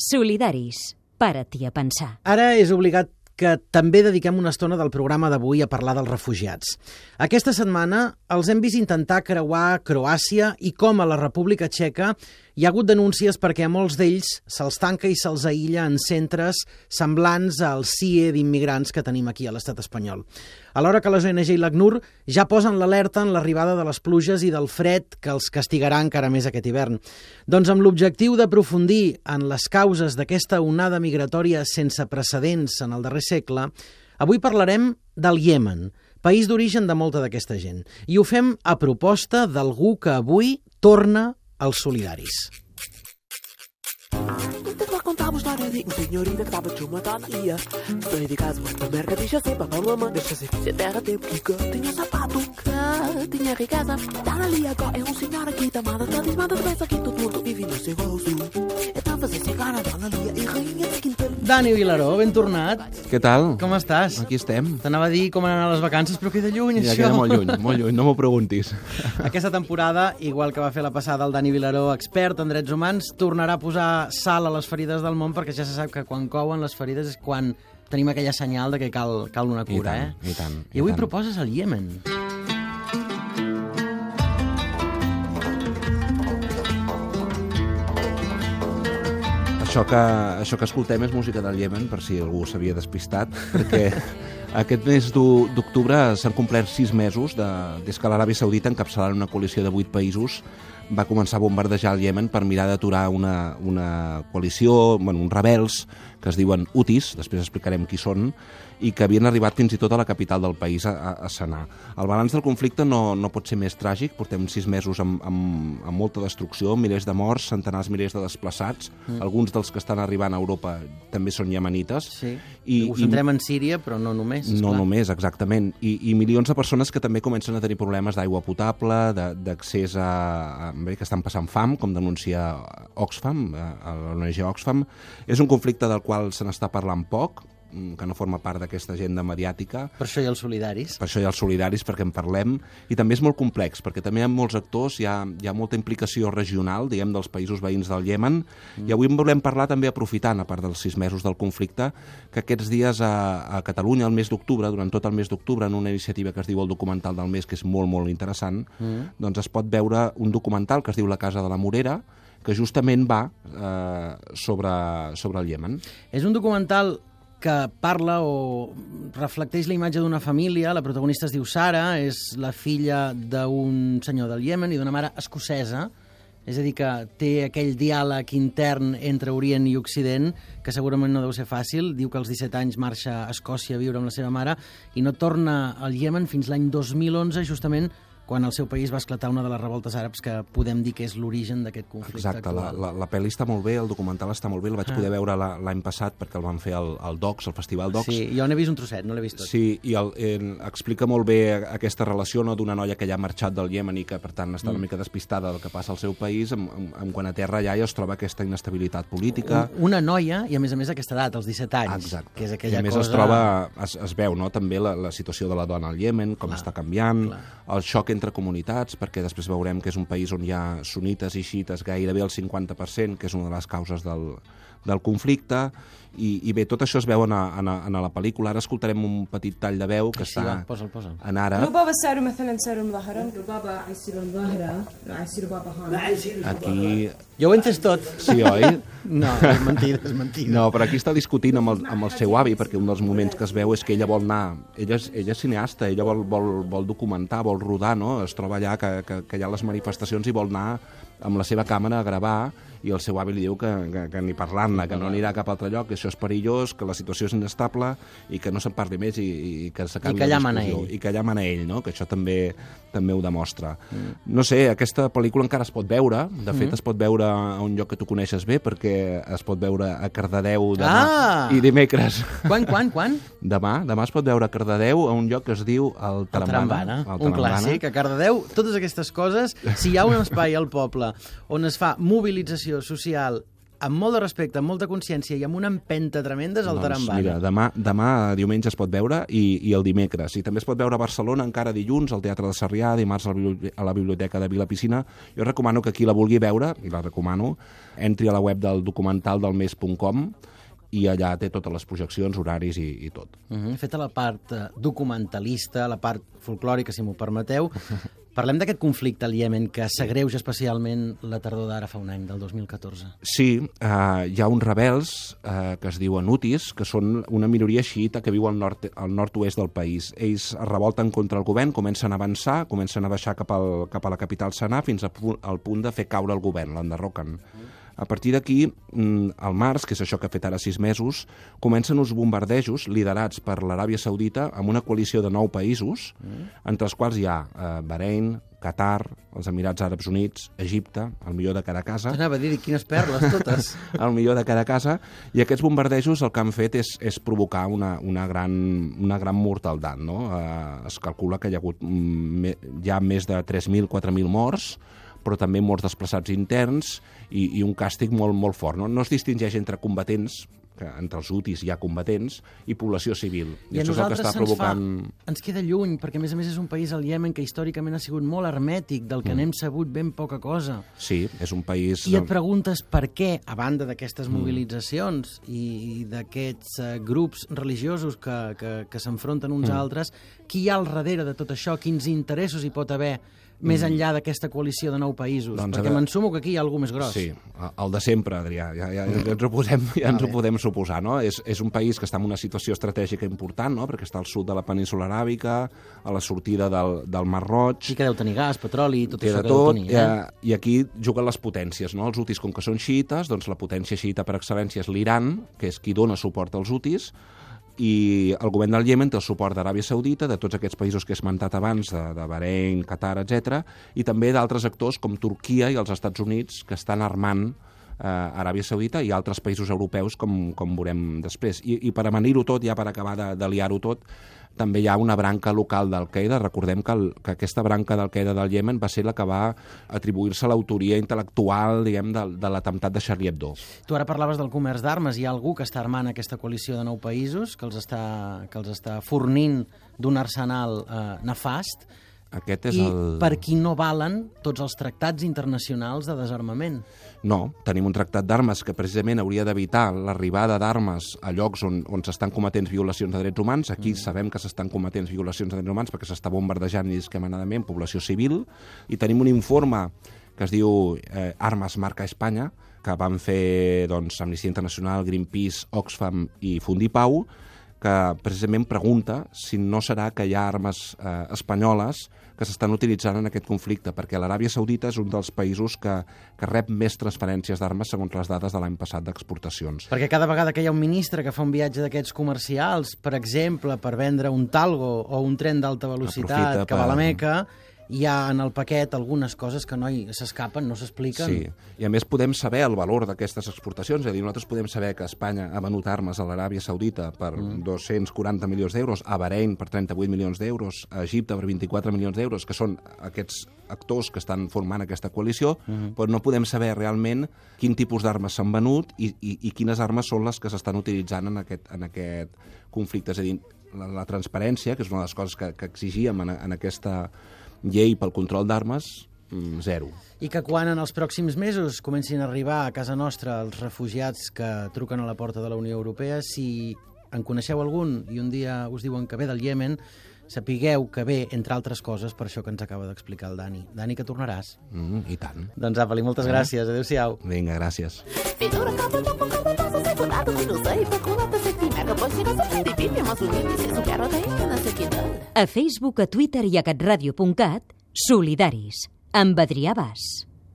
Solidaris. Para-t'hi a pensar. Ara és obligat que també dediquem una estona del programa d'avui a parlar dels refugiats. Aquesta setmana els hem vist intentar creuar Croàcia i com a la República Txeca hi ha hagut denúncies perquè a molts d'ells se'ls tanca i se'ls aïlla en centres semblants al CIE d'immigrants que tenim aquí a l'estat espanyol. Alhora que les ONG i l'ACNUR ja posen l'alerta en l'arribada de les pluges i del fred que els castigarà encara més aquest hivern. Doncs amb l'objectiu d'aprofundir en les causes d'aquesta onada migratòria sense precedents en el darrer segle, avui parlarem del Iemen, país d'origen de molta d'aquesta gent. I ho fem a proposta d'algú que avui torna als solidaris. Te vou contar uma história de um senhorita que estava de uma dona ia Saí de casa, na merda, deixa ser papel mamãe Deixa ser se terra tem pica Tinha sapato, que tinha riqueza. Ali agora é um senhor aqui da mala Tá desmada de que todo mundo vive no seu rosto Fazer cigarra, dona rainha de quinta Dani Vilaró, ben tornat. Què tal? Com estàs? Aquí estem. T'anava a dir com han anat les vacances, però queda lluny, Ja això. queda molt lluny, molt lluny, no m'ho preguntis. Aquesta temporada, igual que va fer la passada el Dani Vilaró, expert en drets humans, tornarà a posar sal a les ferides del món perquè ja se sap que quan couen les ferides és quan tenim aquella senyal de que cal, cal una cura, I tant, eh? i tant, I i avui tant. proposes el Iemen. Això que, això que escoltem és música del Iemen, per si algú s'havia despistat, perquè aquest mes d'octubre s'han complert sis mesos de, des que l'Aràbia Saudita, encapçalant una coalició de vuit països, va començar a bombardejar el Iemen per mirar d'aturar una, una coalició, bueno, uns rebels que es diuen Utis, després explicarem qui són, i que havien arribat fins i tot a la capital del país, a, a, Sanà. El balanç del conflicte no, no pot ser més tràgic, portem sis mesos amb, amb, amb molta destrucció, milers de morts, centenars milers de desplaçats, mm. alguns dels que estan arribant a Europa també són iemenites, Sí. I- Ho centrem en Síria, però no només, no esclar. només, exactament. I, I milions de persones que també comencen a tenir problemes d'aigua potable, d'accés a, a... Bé, que estan passant fam, com denuncia Oxfam, eh, l'ONG Oxfam. És un conflicte del qual se n'està parlant poc, que no forma part d'aquesta agenda mediàtica, Per això hi ha els solidaris. per això hi ha els solidaris, perquè en parlem, i també és molt complex, perquè també hi ha molts actors, hi ha, hi ha molta implicació regional, diguem, dels països veïns del Iemen, mm. i avui en volem parlar també aprofitant, a part dels sis mesos del conflicte, que aquests dies a, a Catalunya, el mes d'octubre, durant tot el mes d'octubre, en una iniciativa que es diu el documental del mes, que és molt, molt interessant, mm. doncs es pot veure un documental que es diu La casa de la Morera, que justament va eh, sobre, sobre el Iemen. És un documental que parla o reflecteix la imatge d'una família. La protagonista es diu Sara, és la filla d'un senyor del Iemen i d'una mare escocesa, és a dir, que té aquell diàleg intern entre Orient i Occident, que segurament no deu ser fàcil. Diu que als 17 anys marxa a Escòcia a viure amb la seva mare i no torna al Iemen fins l'any 2011, justament quan al seu país va esclatar una de les revoltes àrabs que podem dir que és l'origen d'aquest conflicte Exacte, la, actual. la, la pel·li està molt bé, el documental està molt bé, el vaig Ah. poder veure la- l'any passat perquè el van fer al, al Docs, al Festival Docs. Sí, jo n'he vist un trosset, no l'he vist tot. Sí, i el, eh, explica molt bé aquesta relació no, d'una noia que ja ha marxat del Iemen i que, per tant, està una Mm. mica despistada del que passa al seu país, amb, amb, amb quan a terra ja es troba aquesta inestabilitat política. Un- Una noia, i a més a més aquesta edat, als 17 anys, Exacte. que és I aquella a més cosa... es troba, es, es veu no, també la, la situació de la dona al Iemen, com Clar, està canviant, clar. el xoc entre entre comunitats, perquè després veurem que és un país on hi ha sunites i xites gairebé el 50%, que és una de les causes del, del conflicte, i, i bé, tot això es veu en, a, en, a, en a la pel·lícula. Ara escoltarem un petit tall de veu que està va, posa, posa. en ara. Aquí jo ho he entès tot. Sí, oi? No, és mentida, és mentida. No, però aquí està discutint amb el, amb el seu avi, perquè un dels moments que es veu és que ella vol anar... Ella és, ella és cineasta, ella vol, vol, vol documentar, vol rodar, no? Es troba allà que, que, que hi ha les manifestacions i vol anar amb la seva càmera a gravar i el seu avi li diu que, que, que ni parlant-ne, que no anirà a cap altre lloc, que això és perillós, que la situació és inestable i que no se'n parli més i, i que s'acabi la discussió. I que allà mana ell, no? que això també també ho demostra. Mm. No sé, aquesta pel·lícula encara es pot veure, de fet mm. es pot veure a un lloc que tu coneixes bé, perquè es pot veure a Cardedeu demà Ah! i dimecres. Quan, quan, quan? Demà, demà es pot veure a Cardedeu a un lloc que es diu el El Tarambana. Trambana, un clàssic. A Cardedeu, totes aquestes coses, si hi ha un espai al poble on es fa mobilització social amb molt de respecte, amb molta consciència i amb una empenta tremenda és el doncs, Tarambana. mira, demà, demà diumenge es pot veure i, i el dimecres. I també es pot veure a Barcelona encara dilluns, al Teatre de Sarrià, dimarts a la bibli- a la Biblioteca de Vila Piscina. Jo recomano que qui la vulgui veure, i la recomano, entri a la web del documental del mes.com i allà té totes les projeccions, horaris i, i tot. Uh -huh. Feta la part eh, documentalista, la part folclòrica, si m'ho permeteu, parlem d'aquest conflicte al Iemen que s'agreuja especialment la tardor d'ara fa un any, del 2014. Sí, eh, hi ha uns rebels eh, que es diuen Utis, que són una minoria xiita que viu al nord al nord-oest del país. Ells es revolten contra el govern, comencen a avançar, comencen a baixar cap, al, cap a la capital Sanà fins a al punt de fer caure el govern, l'enderroquen. A partir d'aquí, mm, al març, que és això que ha fet ara sis mesos, comencen uns bombardejos liderats per l'Aràbia Saudita amb una coalició de nou països, entre els quals hi ha eh, Bahrein, Qatar, els Emirats Àrabs Units, Egipte, el millor de cada casa, T'anava a dir quines perles, totes. el millor de cada casa, i aquests bombardejos el que han fet és, és provocar una, una, gran, una gran mortaldat. No? Eh, es calcula que hi ha hagut mm, me, ja més de 3.000, 4.000 morts, però també molts desplaçats interns i, i un càstig molt, molt fort. No? no es distingeix entre combatents, que entre els UTIs hi ha combatents, i població civil. I a això és el que està provocant... fa... Ens queda lluny, perquè a més a més és un país, el Iemen, que històricament ha sigut molt hermètic, del que mm. n'hem sabut ben poca cosa. Sí, és un país... I et preguntes per què, a banda d'aquestes mobilitzacions i d'aquests uh, grups religiosos que, que, que s'enfronten uns mm. a altres, qui hi ha al darrere de tot això? Quins interessos hi pot haver més enllà d'aquesta coalició de nou països? Doncs Perquè ara- m'ensumo que aquí hi ha alguna més gros. Sí, el de sempre, Adrià, ja, ja, ja ens ho, posem, ja ens ho podem suposar, no? És, és un país que està en una situació estratègica important, no? perquè està al sud de la península aràbica, a la sortida del, del Mar Roig, Sí que deu tenir gas, petroli, tot això que deu tot, tenir. Eh? eh? i aquí juguen les potències, no? Els UTIs, com que són xiites, doncs la potència xiita per excel·lència és l'Iran, que és qui dona suport als UTIs, i el govern del Iemen té el suport d'Aràbia Saudita, de tots aquests països que he esmentat abans, de, de Bahrein, Qatar, etc, i també d'altres actors com Turquia i els Estats Units, que estan armant eh, Aràbia Saudita i altres països europeus, com, com veurem després. I, i per amanir-ho tot, ja per acabar de, de liar-ho tot, també hi ha una branca local d'Al-Qaeda. Recordem que, el, que aquesta branca d'Al-Qaeda del Iemen va ser la que va atribuir-se l'autoria intel·lectual, diguem, de, de l'atemptat de Charlie Hebdo. Tu ara parlaves del comerç d'armes. Hi ha algú que està armant aquesta coalició de nou països, que els està, que els està fornint d'un arsenal eh, nefast, Aquest és i el... per qui no valen tots els tractats internacionals de desarmament. No, tenim un tractat d'armes que precisament hauria d'evitar l'arribada d'armes a llocs on, on s'estan cometent violacions de drets humans. Aquí mm. sabem que s'estan cometent violacions de drets humans perquè s'està bombardejant indiscriminadament població civil. I tenim un informe que es diu eh, Armes marca Espanya, que van fer doncs, Amnistia Internacional, Greenpeace, Oxfam i Fundipau, que precisament pregunta si no serà que hi ha armes eh, espanyoles que s'estan utilitzant en aquest conflicte, perquè l'Aràbia Saudita és un dels països que, que rep més transferències d'armes segons les dades de l'any passat d'exportacions. Perquè cada vegada que hi ha un ministre que fa un viatge d'aquests comercials, per exemple, per vendre un talgo o un tren d'alta velocitat Aprofita que va a la per- Meca, hi ha en el paquet algunes coses que no s'escapen, no s'expliquen. Sí, i a més podem saber el valor d'aquestes exportacions, és a dir, nosaltres podem saber que Espanya ha venut armes a l'Aràbia Saudita per mm. 240 milions d'euros, a Bahrein per 38 milions d'euros, a Egipte per 24 milions d'euros, que són aquests actors que estan formant aquesta coalició, mm. però no podem saber realment quin tipus d'armes s'han venut i, i, i quines armes són les que s'estan utilitzant en aquest, en aquest conflicte. És a dir, la, la transparència, que és una de les coses que, que exigíem en, en aquesta llei pel control d'armes, mm, zero. I que quan en els pròxims mesos comencin a arribar a casa nostra els refugiats que truquen a la porta de la Unió Europea, si en coneixeu algun i un dia us diuen que ve del Iemen, sapigueu que ve, entre altres coses, per això que ens acaba d'explicar el Dani. Dani, que tornaràs. Mm, I tant. Doncs apa-li, moltes gràcies. Adéu-siau. Vinga, gràcies. A Facebook, a Twitter i a catradio.cat, Solidaris, amb Adrià Bas.